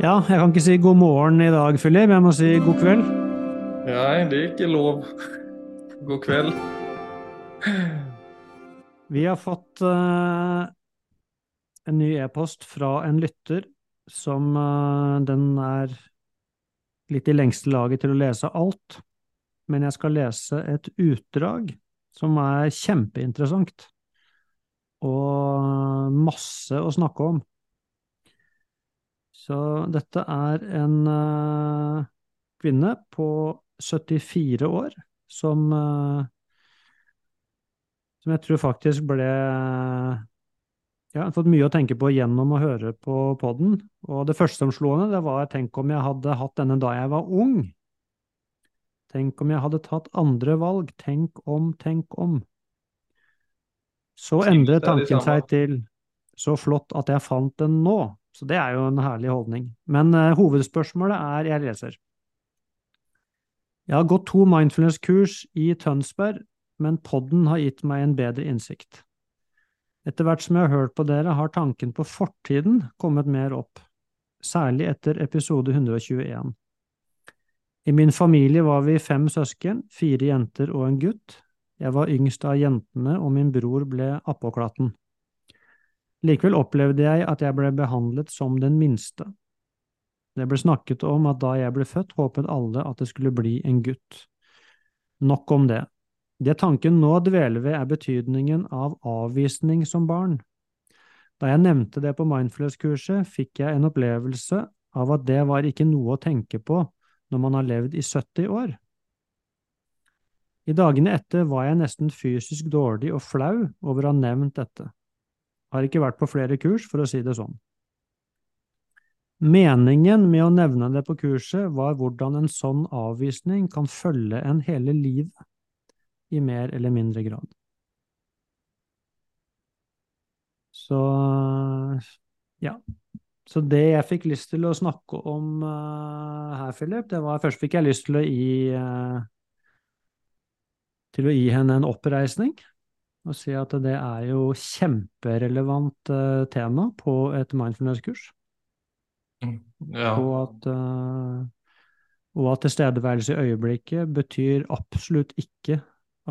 Ja, jeg kan ikke si god morgen i dag, Philip. Jeg må si god kveld. Nei, det er ikke lov. God kveld. Vi har fått uh, en ny e-post fra en lytter som uh, Den er litt i lengste laget til å lese alt, men jeg skal lese et utdrag som er kjempeinteressant og masse å snakke om. Så dette er en uh, kvinne på 74 år som uh, som jeg tror faktisk ble Jeg har fått mye å tenke på gjennom å høre på poden. Og det første som slo henne, det var tenk om jeg hadde hatt denne da jeg var ung. Tenk om jeg hadde tatt andre valg. Tenk om, tenk om. Så endret tanken seg til så flott at jeg fant den nå. Så det er jo en herlig holdning. Men uh, hovedspørsmålet er jeg leser. Jeg har gått to mindfulness-kurs i Tønsberg, men podden har gitt meg en bedre innsikt. Etter hvert som jeg har hørt på dere, har tanken på fortiden kommet mer opp, særlig etter episode 121. I min familie var vi fem søsken, fire jenter og en gutt. Jeg var yngst av jentene, og min bror ble appåklatten. Likevel opplevde jeg at jeg ble behandlet som den minste. Det ble snakket om at da jeg ble født, håpet alle at det skulle bli en gutt. Nok om det. Det tanken nå dveler ved, er betydningen av avvisning som barn. Da jeg nevnte det på Mindfulness-kurset, fikk jeg en opplevelse av at det var ikke noe å tenke på når man har levd i 70 år. I dagene etter var jeg nesten fysisk dårlig og flau over å ha nevnt dette. Har ikke vært på flere kurs, for å si det sånn. Meningen med å nevne det på kurset var hvordan en sånn avvisning kan følge en hele livet, i mer eller mindre grad. Så ja. Så det jeg fikk lyst til å snakke om uh, her, Philip, det var Først fikk jeg lyst til å gi uh, til å gi henne en oppreisning og si at det er jo kjemperelevant uh, tema på et mindfulness-kurs. Ja. Og at, uh, og at tilstedeværelse i øyeblikket betyr absolutt ikke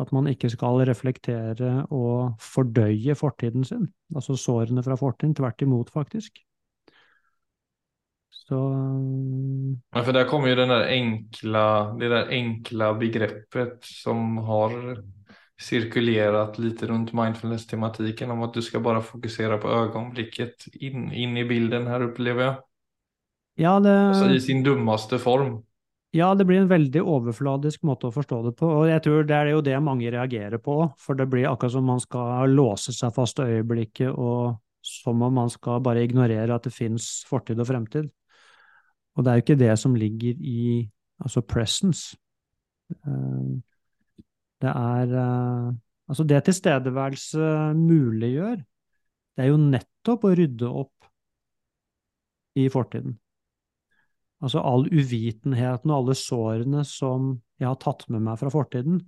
at man ikke skal reflektere og fordøye fortiden sin, altså sårene fra fortiden. Tvert imot, faktisk. Så ja, For der kommer jo den der enkla, det der enkle begrepet som har cirkulerat lite rundt mindfulness-tematiken om at du skal bare fokusere på ögonblicket inn in i bilden her, opplever jeg. Ja, det, altså, I sin dummeste form. Ja, det blir en veldig overfladisk måte å forstå det på, og jeg tror det er jo det mange reagerer på, for det blir akkurat som man skal låse seg fast i øyeblikket, og som om man skal bare ignorere at det fins fortid og fremtid. Og det er jo ikke det som ligger i altså presence. Uh, det er uh, Altså, det tilstedeværelse muliggjør, det er jo nettopp å rydde opp i fortiden. Altså all uvitenheten og alle sårene som jeg har tatt med meg fra fortiden,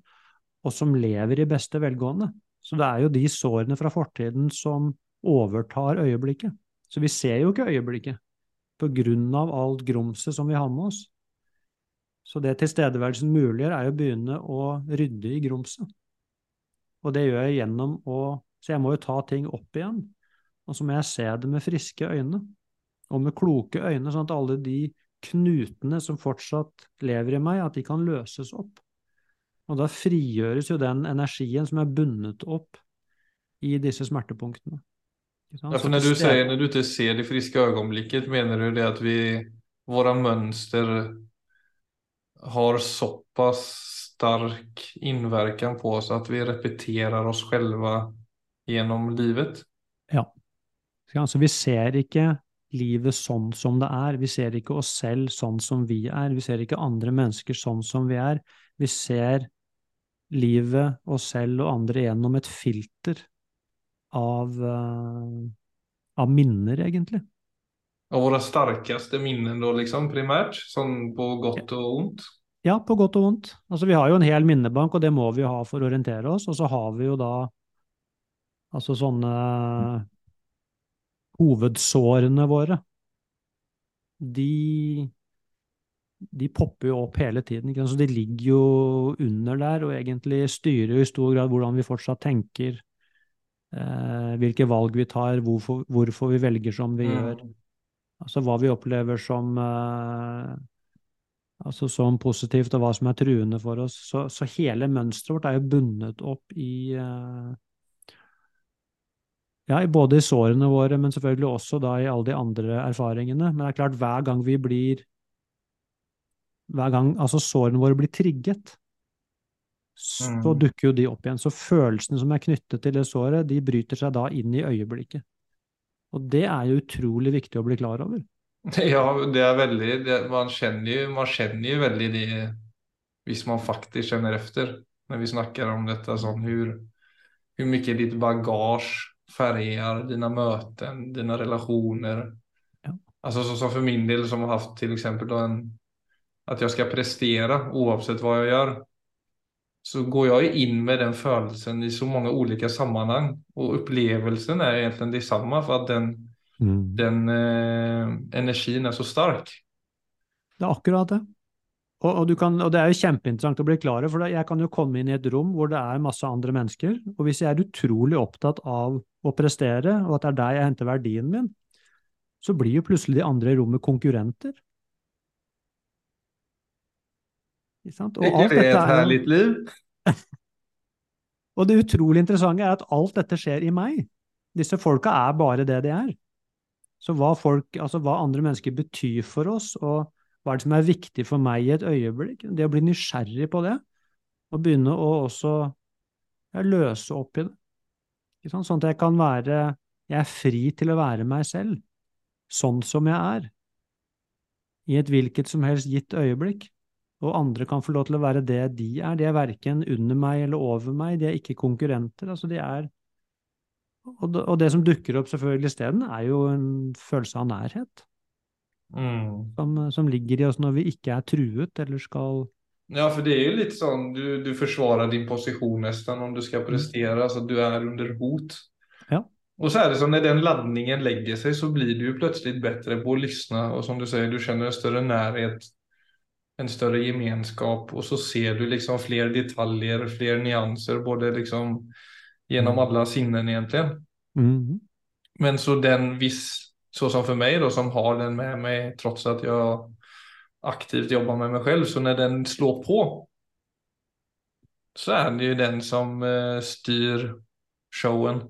og som lever i beste velgående. Så det er jo de sårene fra fortiden som overtar øyeblikket. Så vi ser jo ikke øyeblikket på grunn av alt grumset som vi har med oss. Så det tilstedeværelsen muliggjør, er å begynne å rydde i grumset. Og det gjør jeg gjennom å Så jeg må jo ta ting opp igjen. Og så må jeg se det med friske øyne, og med kloke øyne, sånn at alle de knutene som fortsatt lever i meg, at de kan løses opp. Og da frigjøres jo den energien som er bundet opp i disse smertepunktene. Ja, for når du sier når du ikke ser det friske øyeblikket, mener du det at vi, våre mønster har såpass stark innverkan på oss at vi repeterer oss selv gjennom livet? Ja. Altså, vi ser ikke livet sånn som det er. Vi ser ikke oss selv sånn som vi er. Vi ser ikke andre mennesker sånn som vi er. Vi ser livet, oss selv og andre gjennom et filter av, uh, av minner, egentlig. Av våre sterkeste minner, da, liksom, primært? Sånn på godt og vondt? Ja, på godt og vondt. Altså, vi har jo en hel minnebank, og det må vi ha for å orientere oss. Og så har vi jo da altså sånne hovedsårene våre. de, de popper jo opp hele tiden. Så de ligger jo under der og egentlig styrer jo i stor grad hvordan vi fortsatt tenker, eh, hvilke valg vi tar, hvorfor, hvorfor, vi velger som vi mm. gjør. Altså hva vi opplever som eh, altså som positivt, og hva som er truende for oss. Så, så hele mønsteret vårt er jo bundet opp i eh, ja, både i sårene våre, men selvfølgelig også da i alle de andre erfaringene. Men det er klart, hver gang vi blir Hver gang altså sårene våre blir trigget, så mm. dukker jo de opp igjen. Så følelsene som er knyttet til det såret, de bryter seg da inn i øyeblikket. Og det er jo utrolig viktig å bli klar over. Ja, det er veldig det, man, kjenner jo, man kjenner jo veldig det hvis man faktisk kjenner efter. Når vi snakker om dette, sånn hvor, hvor mye ditt bagasje farger dine møter, dine relasjoner. Ja. Alltså så, for för min del som har hatt f.eks. exempel då en, att jag ska prestera oavsett hva jeg gör. Så går jag in med den følelsen i så många olika sammanhang och upplevelsen är egentligen detsamma för att den, mm. den eh, energin är så stark. Det er akkurat det. Og, og, kan, og, det er jo kjempeinteressant å bli klar over, for jeg kan jo komme inn i et rom hvor det er masse andre mennesker, og hvis jeg er utrolig opptatt av å prestere, og at det er der jeg henter verdien min, så blir jo plutselig de andre i rommet konkurrenter. Ikke sant? Og det et herlig liv? og det utrolig interessante er at alt dette skjer i meg. Disse folka er bare det de er. Så hva, folk, altså hva andre mennesker betyr for oss, og hva er det som er viktig for meg i et øyeblikk? Det å bli nysgjerrig på det, og begynne å også ja, løse opp i det. Sånn at jeg kan være Jeg er fri til å være meg selv, sånn som jeg er, i et hvilket som helst gitt øyeblikk. Og andre kan få lov til å være det de er. De er verken under meg eller over meg, de er ikke konkurrenter. Altså, de er og det, og det som dukker opp selvfølgelig isteden, er jo en følelse av nærhet. Mm. Som, som, ligger i oss når vi ikke er truet eller skal Ja, for det er jo litt sånn du, du forsvarer din posisjon nesten om du skal mm. prestere. Mm. Altså, du er under hot. Ja. Og så er det sånn når den ladningen legger seg, så blir du jo plutselig bedre på å lytte. Og som du sier, du kjenner en større nærhet, en større gemenskap, og så ser du liksom flere detaljer, flere nyanser, både liksom gjennom mm. alle sinnen, egentlig. Mm. Men så den viss så som för mig då som har den med mig trots att jag aktivt jobbar med mig själv. Så när den slår på så er det jo den som uh, styr showen.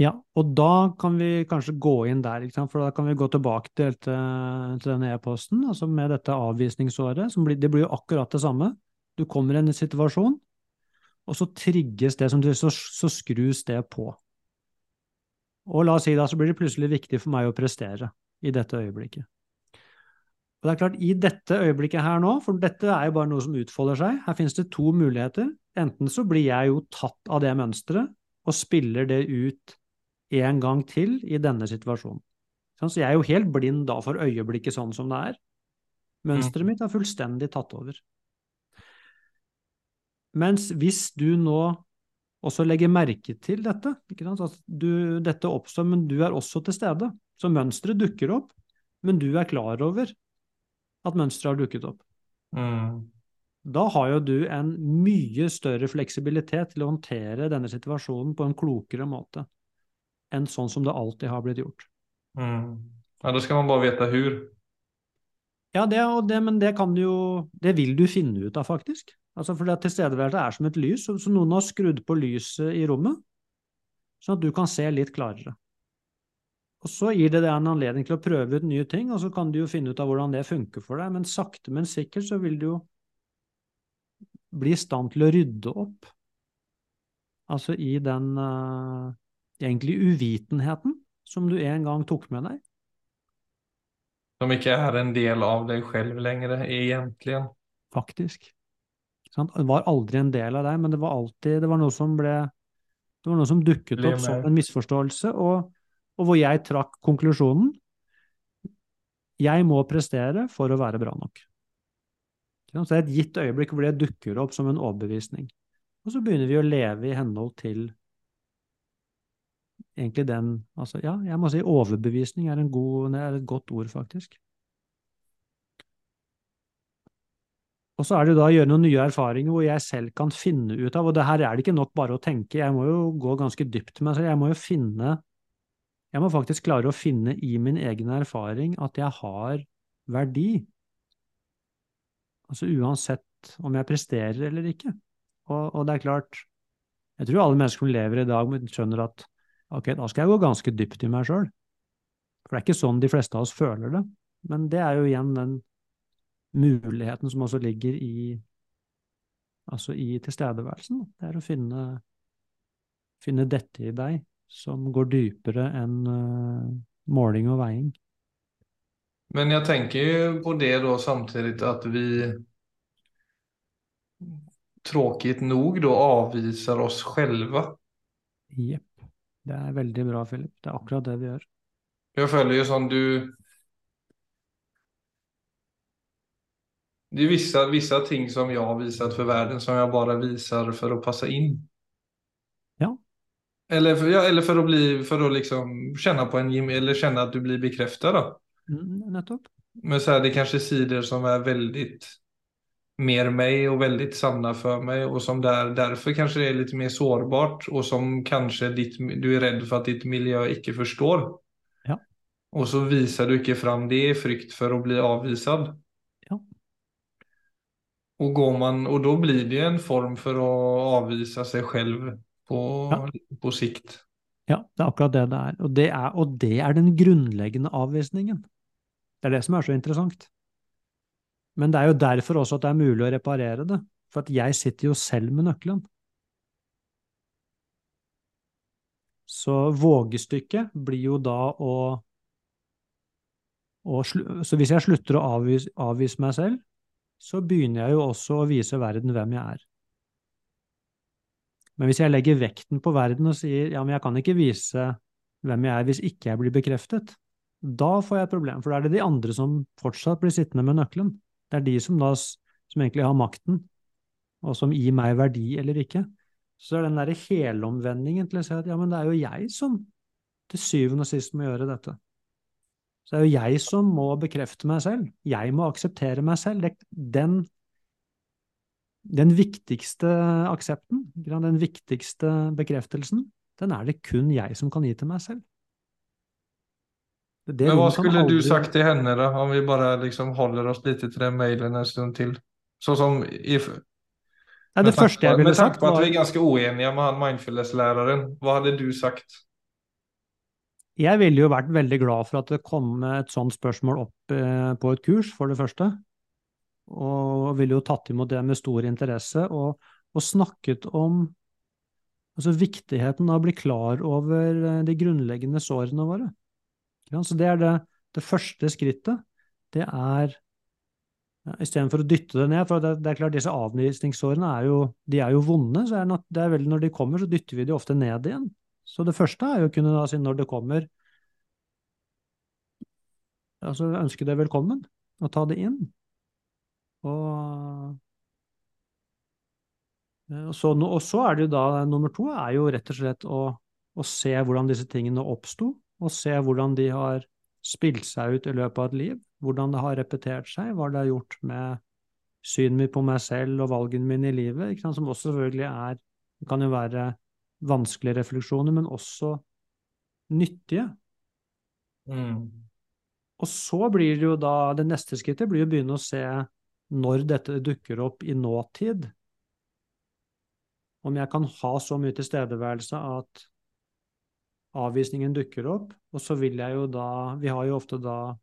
Ja, og da kan vi kanskje gå inn der, for da kan vi gå tilbake til, til denne e-posten, altså med dette avvisningsåret. Blir, det blir jo akkurat det samme. Du kommer i en situasjon, og så trigges det, som du, så, så skrus det på. Og la oss si da, så blir det plutselig viktig for meg å prestere i dette øyeblikket. Og det er klart, i dette øyeblikket her nå, for dette er jo bare noe som utfolder seg, her finnes det to muligheter. Enten så blir jeg jo tatt av det mønsteret og spiller det ut en gang til i denne situasjonen. Så jeg er jo helt blind da for øyeblikket sånn som det er. Mønsteret mm. mitt er fullstendig tatt over. Mens hvis du nå også legger merke til dette. At du, dette oppstår, men du er også til stede. Så mønsteret dukker opp, men du er klar over at mønsteret har dukket opp. Mm. Da har jo du en mye større fleksibilitet til å håndtere denne situasjonen på en klokere måte enn sånn som det alltid har blitt gjort. Mm. Ja, da skal man bare vite hvor. Ja, det, det, men det kan du jo Det vil du finne ut av, faktisk. Altså for Tilstedeværelse er som et lys, så, så noen har skrudd på lyset i rommet, sånn at du kan se litt klarere. Og Så gir det deg en anledning til å prøve ut nye ting, og så kan du jo finne ut av hvordan det funker for deg, men sakte, men sikkert så vil du jo bli i stand til å rydde opp. Altså i den uh, egentlig uvitenheten som du en gang tok med deg. Som ikke er en del av deg selv lenger, egentlig? Faktisk. Det var aldri en del av deg, men det var alltid det var noe som ble det var noe som dukket opp som en misforståelse, og, og, hvor jeg trakk konklusjonen jeg må prestere for å være bra nok. Så det er et gitt øyeblikk hvor det dukker opp som en overbevisning. Og så begynner vi å leve i henhold til egentlig den altså, Ja, jeg må si overbevisning er, god, er et godt ord, faktisk. Og så er det jo da å gjøre noen nye erfaringer hvor jeg selv kan finne ut av Og det her er det ikke nok bare å tenke, jeg må jo gå ganske dypt med selv. Jeg må jo finne Jeg må faktisk klare å finne i min egen erfaring at jeg har verdi. Altså uansett om jeg presterer eller ikke. Og, og det er klart Jeg tror alle mennesker som lever i dag, skjønner at ok, da skal jeg gå ganske dypt i meg sjøl. For det er ikke sånn de fleste av oss føler det. Men det er jo igjen den muligheten som også ligger i, altså i tilstedeværelsen. Det er å finne, finne dette i deg som går dypere enn uh, måling og veiing. Men jeg tenker jo på det da samtidig at vi tråkigt nok da avviser oss selv. Jepp. Det er veldig bra, Philip. Det er akkurat det vi gjør. Jeg føler jo sånn du Det er vissa, visse ting som jeg har vist for verden, som jeg bare viser for å passe inn. Ja. Eller for, ja, eller for å, bli, for å liksom kjenne på en, eller kjenne at du blir bekreftet. da. Mm, nettopp. Men så er det kanskje sider som er väldigt mer meg og veldig sanne for meg, og som der, derfor kanskje er litt mer sårbart og som kanskje ditt, du er redd for at ditt miljø ikke forstår. Ja. Og så viser du ikke fram det i frykt for å bli avvisad. Og, går man, og da blir det en form for å avvise seg selv på, ja. på sikt. Ja, det er akkurat det det er. Og, det er. og det er den grunnleggende avvisningen. Det er det som er så interessant. Men det er jo derfor også at det er mulig å reparere det. For at jeg sitter jo selv med nøkkelen. Så vågestykket blir jo da å, å Så hvis jeg slutter å avvise, avvise meg selv, så begynner jeg jo også å vise verden hvem jeg er. Men hvis jeg legger vekten på verden og sier ja, men jeg kan ikke vise hvem jeg er hvis ikke jeg blir bekreftet, da får jeg et problem, for da er det de andre som fortsatt blir sittende med nøkkelen. Det er de som da som egentlig har makten, og som gir meg verdi eller ikke. Så er den derre helomvendingen til å si at ja, men det er jo jeg som til syvende og sist må gjøre dette. Så det er jo jeg som må bekrefte meg selv. Jeg må akseptere meg selv. Den, den viktigste aksepten, den viktigste bekreftelsen, den er det kun jeg som kan gi til meg selv. Men hva skulle aldri... du sagt til henne, da, om vi bare liksom holder oss litt til den mailen en stund til? Sånn som i, Nei, det første jeg ville sagt var... Med tanke på at vi er ganske uenige med han mindfulness-læreren, hva hadde du sagt? Jeg ville jo vært veldig glad for at det kom et sånt spørsmål opp eh, på et kurs, for det første. Og ville jo tatt imot det med stor interesse, og, og snakket om altså viktigheten av å bli klar over eh, de grunnleggende sårene våre. Så det er det, det første skrittet. Det er ja, Istedenfor å dytte det ned, for det, det, er klart disse avvisningssårene er jo, de er jo vonde. så er det, det er vel Når de kommer, så dytter vi de ofte ned igjen. Så det første er jo å kunne da si når det kommer altså ønske det velkommen, og ta det inn. Og, eh, og, så, og så er det jo da nummer to er jo rett og slett å, å se hvordan disse tingene oppsto, og se hvordan de har spilt seg ut i løpet av et liv, hvordan det har repetert seg, hva det har gjort med synet mitt på meg selv og valgene mine i livet, som også selvfølgelig er Det kan jo være vanskelige refleksjoner, men også nyttige. Mm. Og så blir det jo da Det neste skrittet blir å begynne å se når dette dukker opp i nåtid. Om jeg kan ha så mye tilstedeværelse at avvisningen dukker opp, og så vil jeg jo da Vi har jo ofte da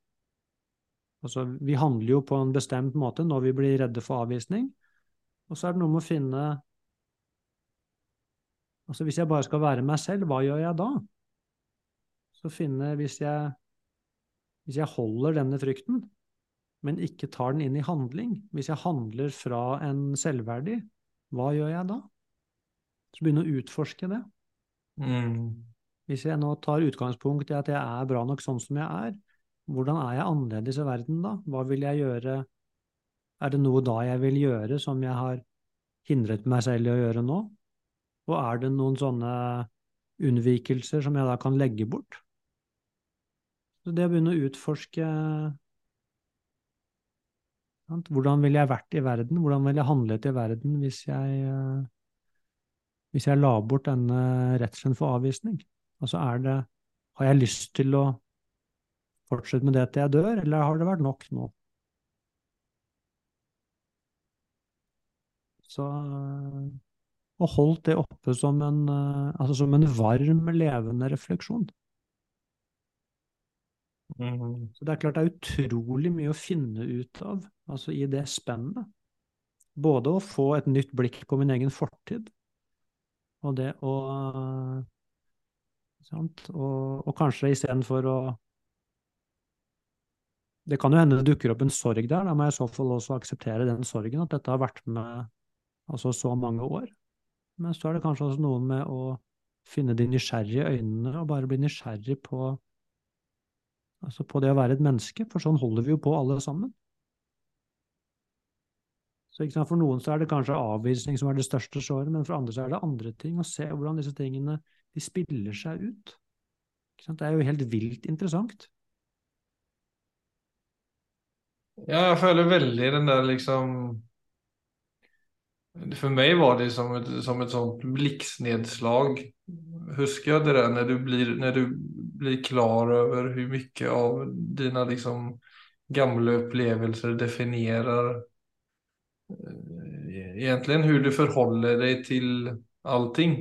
Altså, vi handler jo på en bestemt måte når vi blir redde for avvisning, og så er det noe med å finne Altså hvis jeg bare skal være meg selv, hva gjør jeg da? Så finne Hvis jeg, hvis jeg holder denne frykten, men ikke tar den inn i handling, hvis jeg handler fra en selvverdi, hva gjør jeg da? Så begynne å utforske det. Mm. Hvis jeg nå tar utgangspunkt i at jeg er bra nok sånn som jeg er, hvordan er jeg annerledes i verden da? Hva vil jeg gjøre? Er det noe da jeg vil gjøre som jeg har hindret meg selv i å gjøre nå? Og er det noen sånne unnvikelser som jeg da kan legge bort? Så det å begynne å utforske Hvordan ville jeg vært i verden? Hvordan ville jeg handlet i verden hvis jeg, eh, hvis jeg la bort denne redselen for avvisning? Altså er det Har jeg lyst til å fortsette med det til jeg dør, eller har det vært nok nå? Så Og holdt det oppe som en, eh, altså som en varm, levende refleksjon. Mm. Så det er klart det er utrolig mye å finne ut av altså i det spennet. Både å få et nytt blikk på min egen fortid, og det å? Og, og kanskje istedenfor å Det kan jo hende det dukker opp en sorg der, da må jeg i så fall også akseptere den sorgen, at dette har vært med altså så mange år. Men så er det kanskje også noe med å finne de nysgjerrige øynene og bare bli nysgjerrig på altså på det å være et menneske, for sånn holder vi jo på alle sammen. Så For noen så er det kanskje avvisning som er det største såret, men for andre så er det andre ting. Å se hvordan disse tingene de spiller seg ut. Det er jo helt vilt interessant. Ja, jeg føler veldig den der liksom For meg var det som et, som et sånt blikksnedslag. Husker jeg det der når du blir, når du blir klar over hvor mye av dine liksom gamle opplevelser definerer egentlig hvordan du forholder deg til allting.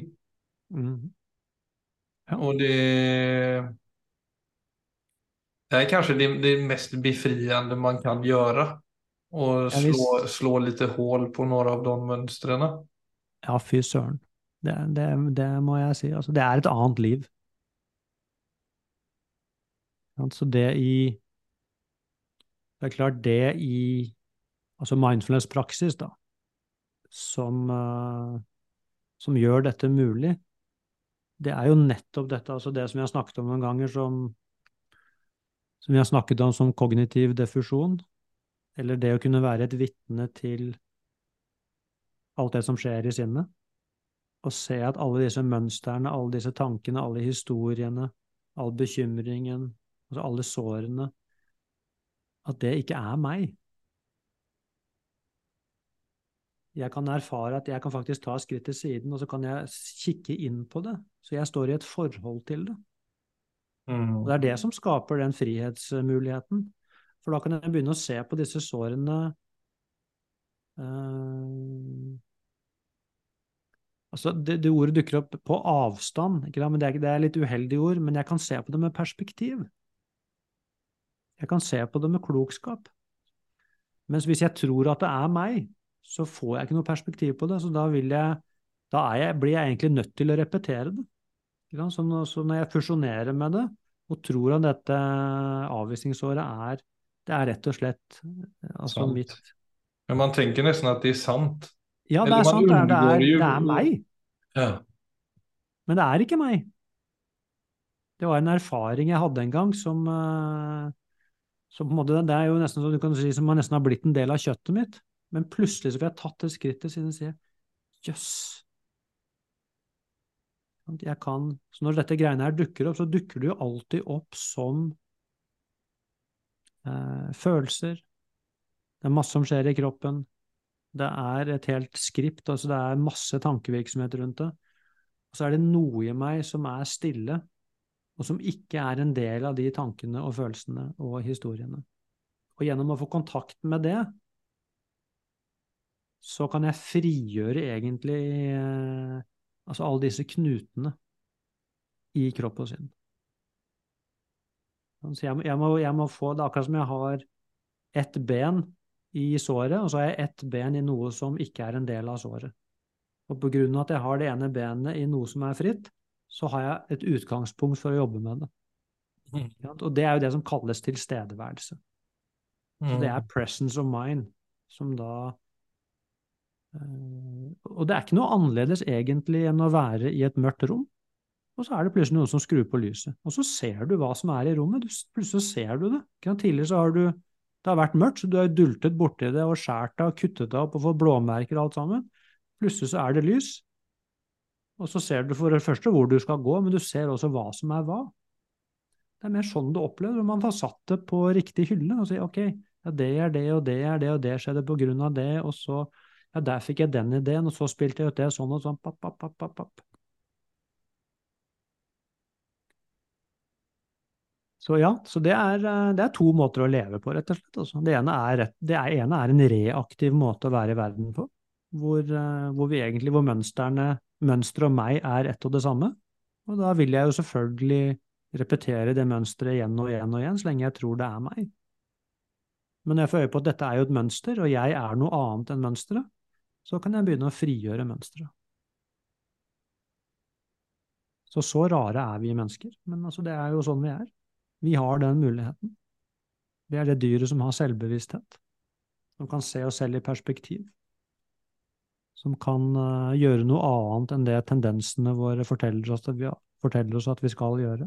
Mm. Ja. Och det, det är kanske det, det mest befriande man kan göra. Och slå, slå lite hål på några av de mönstren. Ja, fy søren. Det, det, det, må jeg si. Altså, det er et annet liv. Altså det i Det er klart, det i altså mindfulness-praksis, da, som, uh, som, gjør dette mulig, det er jo nettopp dette, altså det som vi har snakket om noen ganger, som, som vi har snakket om som kognitiv defusjon, eller det å kunne være et vitne til alt det som skjer i sinnet, og se at alle disse mønstrene, alle disse tankene, alle historiene, all bekymringen, altså alle sårene, at det ikke er meg. Jeg kan erfare at jeg kan faktisk ta skritt til siden, og så kan jeg kikke inn på det. Så jeg står i et forhold til det. Mm. Og det er det som skaper den frihetsmuligheten. For da kan jeg begynne å se på disse sårene uh, Altså, det, det, ordet dukker opp på avstand, ikke men det er, det er litt uheldig ord, men jeg kan se på det med perspektiv. Jeg kan se på det med klokskap. Mens hvis jeg tror at det er meg, så får jeg ikke noe perspektiv på det. Så da, jeg, da jeg, blir jeg egentlig nødt til å repetere det. Så når, jeg fusjonerer med det, og tror at dette avvisningsåret er Det er rett og slett altså sant. mitt Men man tenker nesten at det er sant? Ja, det er sant. Det er, det, er, det er meg. Ja. Men det er ikke meg. Det var en erfaring jeg hadde en gang som, eh, som måte, Det er jo nesten så du kan si som nesten har blitt en del av kjøttet mitt. Men plutselig så får jeg tatt det skrittet siden jeg sier jøss. Jeg kan, så Når dette greiene her dukker opp, så dukker det jo alltid opp som eh, følelser. Det er masse som skjer i kroppen. Det er et helt skript, altså det er masse tankevirksomhet rundt det. Og så er det noe i meg som er stille, og som ikke er en del av de tankene og følelsene og historiene. Og gjennom å få kontakt med det, så kan jeg frigjøre egentlig eh, altså alle disse knutene i kropp og sinn. Så jeg, jeg, må, jeg, må, få Det akkurat som jeg har ett ben i såret, og så har jeg ett ben i noe som ikke er en del av såret. Og på grunn av at jeg har det ene benet i noe som er fritt, så har jeg et utgangspunkt for å jobbe med det. Mm. Og det er jo det som kalles tilstedeværelse. Så det er mm. presence of mind, som da og det er ikke noe annerledes egentlig enn å være i et mørkt rom, og så er det plutselig noen som skrur på lyset. Og så ser du hva som er i rommet. Plutselig ser du det. Tidligere så har du det har vært mørkt, så du har dultet borti det og skåret det og kuttet det opp og fått blåmerker og alt sammen. Plutselig så er det lys. Og så ser du for det første hvor du skal gå, men du ser også hva som er hva. Det er mer sånn du opplever, når man har satt det på riktig hylle og sier ok, Ja, det er det, og det er det, og det skjedde på grunn av det, og så Ja, der fikk jeg den ideen, og så spilte jeg ut det sånn og sånn, papp, papp, papp. Så ja, så det er, eh, det er, to måter å leve på, rett og slett. Altså. Det, ene er, det ene er en reaktiv måte å være i verden på, hvor, eh, hvor vi egentlig, hvor mønstrene, mønsteret og meg er ett og det samme. Og da vil jeg jo selvfølgelig repetere det mønsteret igjen og igjen og igjen, så lenge jeg tror det er meg. Men når jeg får øye på at dette er jo et mønster, og jeg er noe annet enn mønsteret, så kan jeg begynne å frigjøre mønsteret. Så så rare er vi mennesker, men altså det er jo sånn vi er. Vi har den muligheten. Vi er det dyret som har selvbevissthet, som kan se oss selv i perspektiv, som kan uh, gjøre noe annet enn det tendensene våre forteller oss, at vi, forteller oss at vi skal gjøre.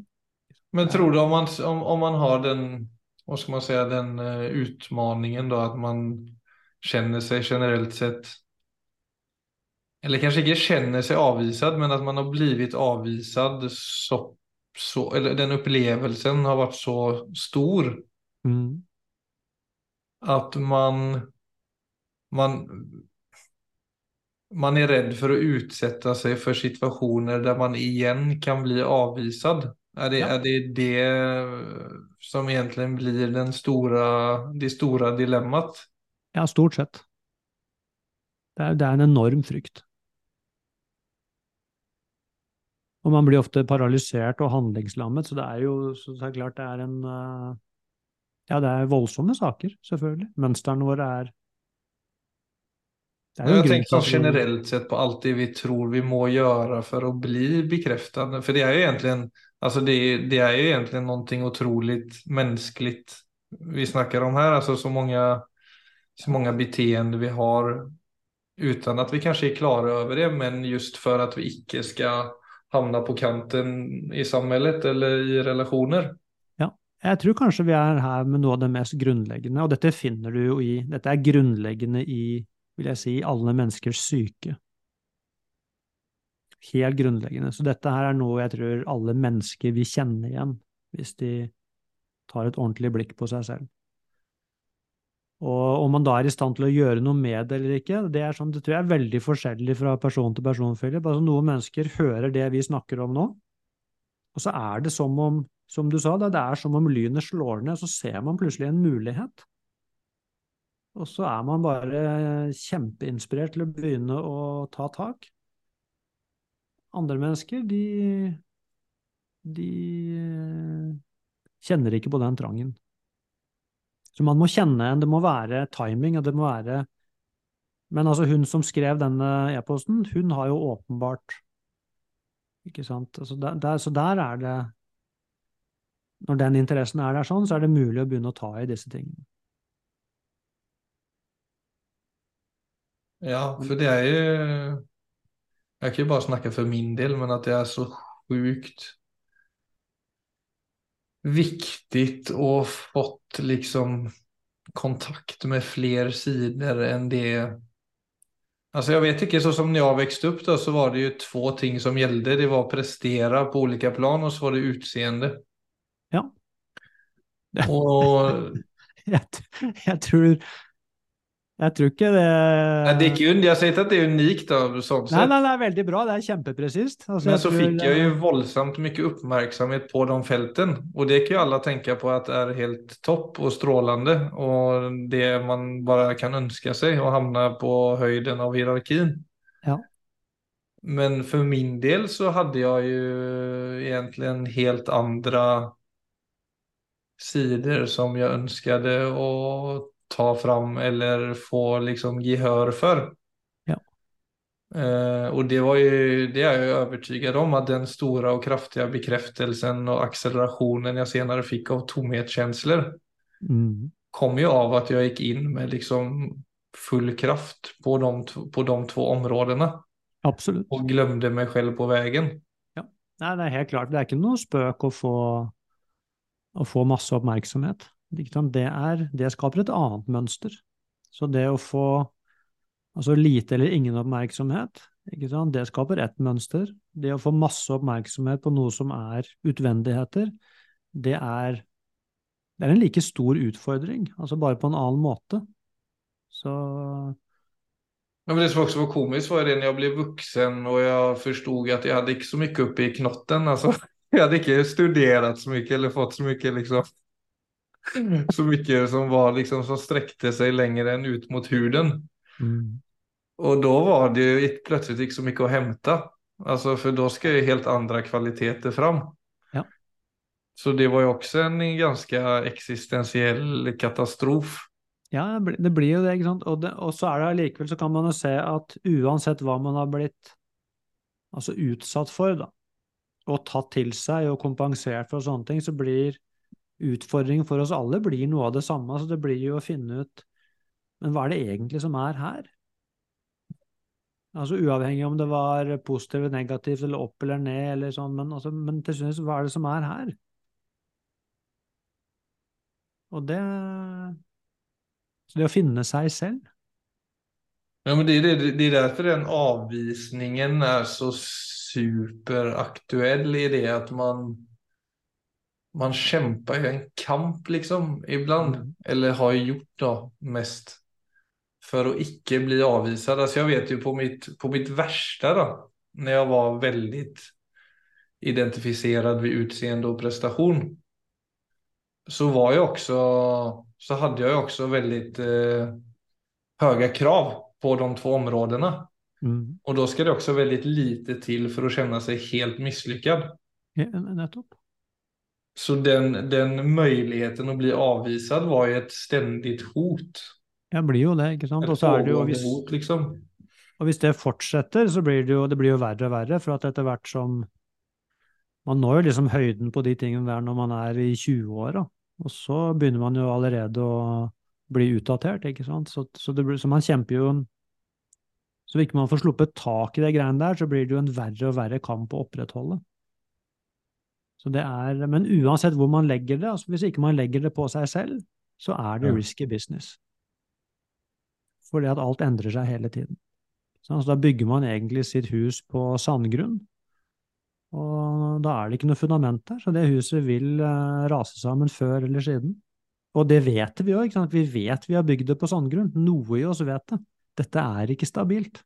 Men tror du om man, om, om man har den, hva skal man si, den uh, utmaningen da, at man kjenner seg generelt sett eller kanskje ikke kjenner seg avvisad, men at man har blivit avvisad så så, eller den opplevelsen har vært så stor. Mm. at man, man, man er redd for å utsette seg for situasjoner der man igjen kan bli avvisad. Er, det, ja. er det det som egentlig blir den store, det store dilemmaet? Ja, stort sett. Det er, det er en enorm frykt. Og man blir ofte paralysert og handlingslammet, så det er jo så det er klart det er en eh, Ja, det er voldsomme saker, selvfølgelig. Mønstrene våre er det er Jeg tenker sånn generelt sett på alt det vi tror vi må gjøre for å bli bekreftet. For det er jo egentlig, altså det, det er jo egentlig noe utrolig menneskelig vi snakker om her. Altså så mange, så mange beteende vi har uten at vi kanskje er klare over det, men just for at vi ikke skal havna på kanten i samfunnet eller i relasjoner. Ja, jeg tror kanskje vi er her med noe av det mest grunnleggende, og dette finner du jo i Dette er grunnleggende i, vil jeg si, alle menneskers syke. Helt grunnleggende. Så dette her er noe jeg tror alle mennesker vil kjenne igjen, hvis de tar et ordentlig blikk på seg selv. Og om man da er i stand til å gjøre noe med det eller ikke, det, er sånn, det tror jeg er veldig forskjellig fra person til person. Philip. Altså, noen mennesker hører det vi snakker om nå, og så er det som om, som du sa, det er som om lynet slår ned, så ser man plutselig en mulighet. Og så er man bare kjempeinspirert til å begynne å ta tak. Andre mennesker, de, de kjenner ikke på den trangen. Så man må kjenne en, det må være timing, og det må være Men altså, hun som skrev denne e-posten, hun har jo åpenbart Ikke sant. Altså, der, der, så der er det Når den interessen er der sånn, så er det mulig å begynne å ta i disse tingene. Ja, for det er jo Jeg kan jo bare snakke for min del, men at det er så sjukt viktigt och fått liksom kontakt med fler sidor än det. Alltså jag vet inte, så som när jag växte upp då så var det ju två ting som gällde. Det var prestera på olika plan og så var det utseende. Ja. Och... jag, jag tror jeg tror ikke det Nei, Det er ikke, Jeg sier ikke at det er unikt. da, sånn sett. Nei, nei, det er veldig bra. Det er kjempepresist. Altså, Men så fikk jeg jo voldsomt mye oppmerksomhet på de feltene. Og det kan jo alle tenke på at er helt topp og strålende. Og det man bare kan ønske seg, å havne på høyden av hierarkien. Ja. Men for min del så hadde jeg jo egentlig helt andre sider som jeg ønsket å ta fram eller få liksom gehör för. Ja. Eh, och det var ju, det är jag övertygad om att den stora och kraftiga bekräftelsen och accelerationen jag senare fick av tomhetskänslor mm. kom ju av att jag gick in med liksom full kraft på de, på de två områdena. Absolutt. Og glemte meg selv på veien. Ja. Nei, det er helt klart. Det er ikke noe spøk å få, å få masse oppmerksomhet. Det, er, det skaper et annet mønster. Så det å få altså lite eller ingen oppmerksomhet, det skaper ett mønster. Det å få masse oppmerksomhet på noe som er utvendigheter, det er det er en like stor utfordring, altså bare på en annen måte. Så Men det som også var komisk, var det när jeg ble voksen og jeg forsto at jeg hadde ikke så mye oppi knotten. Altså. Jeg hadde ikke studert så mye eller fått så mye liksom så ikke som var liksom som strekte seg lenger enn ut mot huden. mm. Og da var det jo plutselig ikke så mye å hente. Altså, for da skal jo helt andre kvaliteter fram. Ja. Så det var jo også en ganske eksistensiell katastrof. Ja, det blir- jo det, ikke sant. Og, det, og så er det allikevel, så kan man jo se at uansett hva man har blitt altså utsatt for, da, og tatt til seg og kompensert for sånne ting, så blir utfordringen for oss alle blir noe av det samme. Så det blir jo å finne ut Men hva er det egentlig som er her? Altså uavhengig om det var positivt, negativt, eller opp eller ned, eller sånn, men, altså, men til syvende hva er det som er her? Og det Så det å finne seg selv Ja, men det det, det er derfor den avvisningen er så superaktuell i det at man man kjemper jo en kamp liksom ibland, Mm. eller har gjort da, mest For å ikke bli avvisad. Altså, jeg vet jo på mitt, på mitt verste, da, når jeg var veldig identifisert ved utseende og prestation, så var jeg også så hadde jeg også veldig väldigt eh, høye krav på de två områdene. Mm. Og da skal det også veldig lite til for å kjenne seg helt mislykket. Ja, nettopp. Så den, den möjligheten å bli avvisad var ju ett ständigt hot. Ja, blir jo det, ikke sant. Og så er det jo, hvis, hot liksom. og hvis det fortsetter, så blir det jo, det blir jo verre og verre, for at etter hvert som Man når jo liksom høyden på de tingene der når man er i 20-åra, og så begynner man jo allerede å bli utdatert, ikke sant. Så, så, det så man kjemper jo Så hvis ikke man får sluppet tak i de greiene der, så blir det jo en verre og verre kamp å opprettholde. Så det er, men uansett hvor man legger det, altså hvis ikke man legger det på seg selv, så er det risky business. Fordi at alt endrer seg hele tiden. Så altså, da bygger man egentlig sitt hus på sandgrunn, og da er det ikke noe fundament der, så det huset vil eh, rase sammen før eller siden. Og det vet vi jo, ikke sant? Vi vet vi har bygd det på sandgrunn. Noe i oss vet det. Dette er ikke stabilt.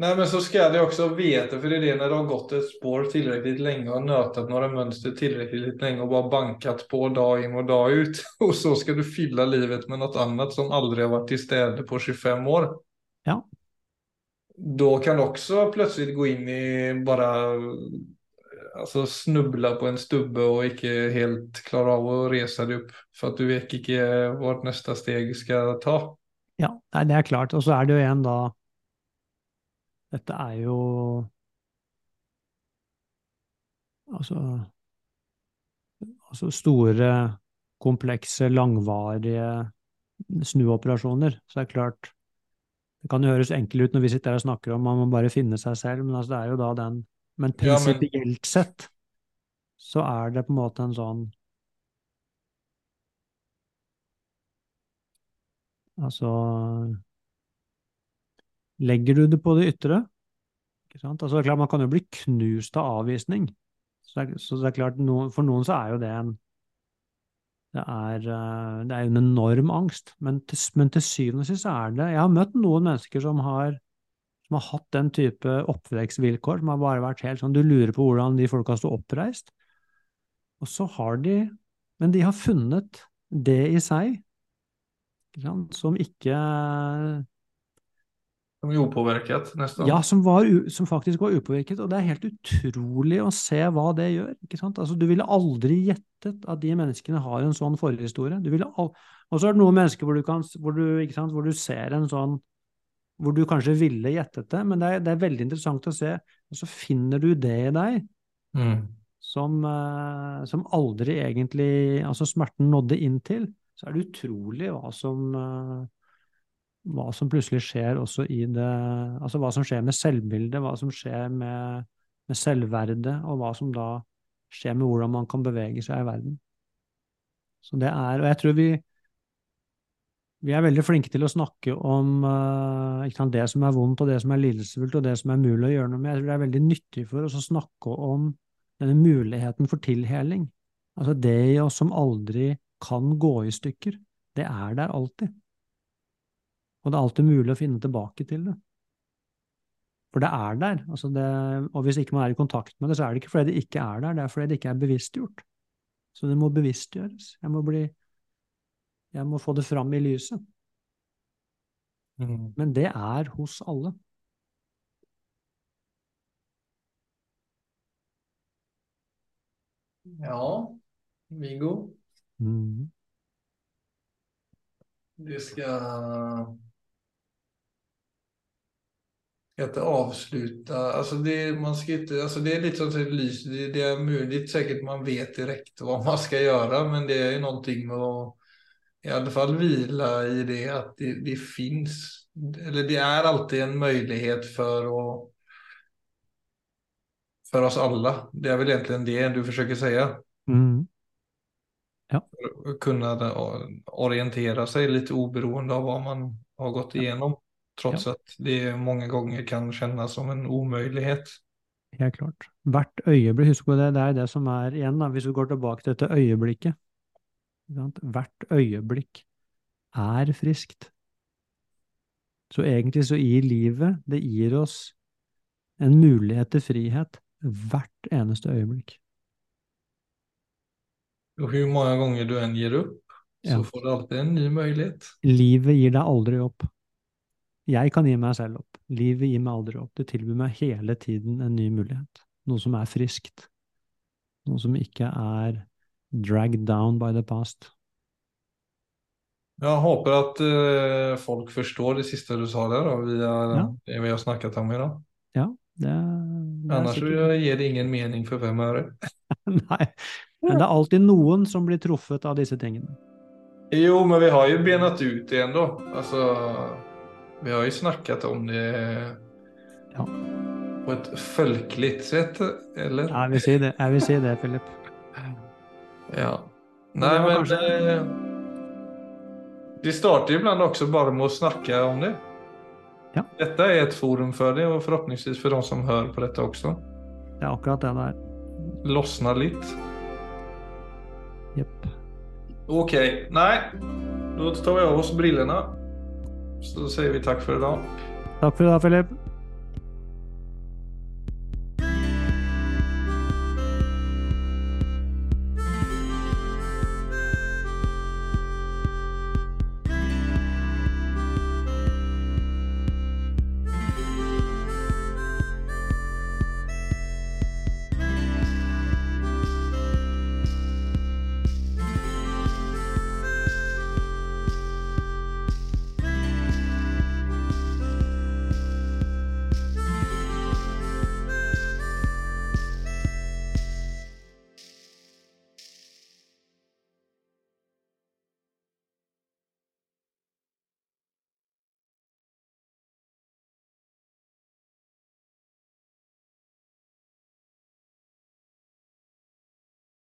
Nej men så ska det också veta, för det är det när det har gått ett spår tillräckligt länge och nötat några mönster tillräckligt länge och bara bankat på dag in och dag ut. Och så ska du fylla livet med något annat som aldrig har varit i städer på 25 år. Ja. Då kan du också plötsligt gå in i bara alltså snubbla på en stubbe och inte helt klara av att resa dig upp för att du vet inte vart nästa steg ska ta. Ja, nei, det er klart. Og så er det jo en da Dette er jo Altså Altså store, komplekse, langvarige snuoperasjoner. Så det er klart Det kan jo høres enkelt ut når vi sitter her og snakker om man må bare finne seg selv, men altså det er jo da den Men prinsipielt sett så er det på en måte en sånn Altså Legger du det på det ytre? Altså, det er klart, man kan jo bli knust av avvisning. Så det er, så det er klart, noen, for noen så er jo det en det er, eh, det er en enorm angst, men til, men til syvende og sist er det Jeg har møtt noen mennesker som har, som har hatt den type oppvekstvilkår, som har bare vært helt sånn Du lurer på hvordan de folka sto oppreist. Og så har de Men de har funnet det i seg ikke sant, som ikke De er upåvirket, nesten. Ja, som, var, som faktisk var upåvirket, og det er helt utrolig å se hva det gjør. ikke sant? Altså, Du ville aldri gjettet at de menneskene har en sånn forhistorie. Du ville al og så er det noen mennesker hvor du, kan, hvor, du, sant, hvor du ser en sånn Hvor du kanskje ville gjettet det, men det er, det er veldig interessant å se. Og så finner du det i deg Mm. som, eh, som aldri egentlig Altså smerten nådde inn til. Så er det utrolig hva som eh, hva som plutselig skjer også i det Altså hva som skjer med selvbildet, hva som skjer med, med selvverdet, og hva som da skjer med hvordan man kan bevege seg i verden. Så det er Og jeg tror vi vi er veldig flinke til å snakke om eh, sant, det som er vondt, og det som er lidelsesfullt, og det som er mulig å gjøre noe med. Jeg tror det er veldig nyttig for oss å snakke om denne muligheten for tilheling. Altså det i oss som aldri kan gå i stykker. Det er der alltid. Og det er alltid mulig å finne tilbake til det. For det er der. Altså det, og hvis ikke man er i kontakt med det, så er det ikke fordi det ikke er der, det er fordi det ikke er bevisstgjort. Så det må bevisstgjøres. Jeg må, bli, jeg må få det fram i lyset. Mm. Men det er hos alle. Ja, Viggo. Mm. Du ska... Inte avsluta. Alltså det, man ska inte, alltså det är lite som ett lys. Det, det är möjligt säkert man vet direkt vad man ska göra. Men det är ju någonting med att i alla fall vila i det att det, det finns. Eller det är alltid en möjlighet för att för oss alla. Det är väl egentligen det du försöker säga. Mm. Ja. För att kunna orientera sig lite oberoende av vad man har gått igenom. Trots ja. att det många gånger kan kjennes som en omöjlighet. Helt klart. Hvert øyeblikk, husk på det, det er det som er igjen, da, hvis vi går tilbake til dette øyeblikket. Hvert øyeblikk er friskt. Så egentlig så gir livet, det gir oss en mulighet til frihet hvert eneste øyeblikk. Og hvor mange ganger du enn gir opp, så ja. får du alltid en ny mulighet. Livet gir deg aldri opp. Jeg kan gi meg selv opp. Livet gir meg aldri opp. Det tilbyr meg hele tiden en ny mulighet. Noe som er friskt. Noe som ikke er dragged down by the past. Jeg håper at uh, folk forstår det siste du sa der, og vi har, ja. det vi har snakket om i dag. Ja, det, det Annars sikkert... gir det ingen mening for fem øre. Nei, men det er alltid noen som blir truffet av disse tingene. Jo, men vi har jo benet ut igjen, da. Altså Vi har jo snakket om det ja. på et folkelig sett, eller? Ja, vil si det, jeg vil si det Philip. Ja. Nei, men kanskje... det, det starter iblant også bare med å snakke om det. Ja. Dette er et forum for det, og forhåpentligvis for de som hører på dette også. Det er akkurat det det er. Losna litt. Jepp. Ok. Nei, da tar vi av oss brillene. Så sier vi takk for i dag. Takk for i dag, Filip.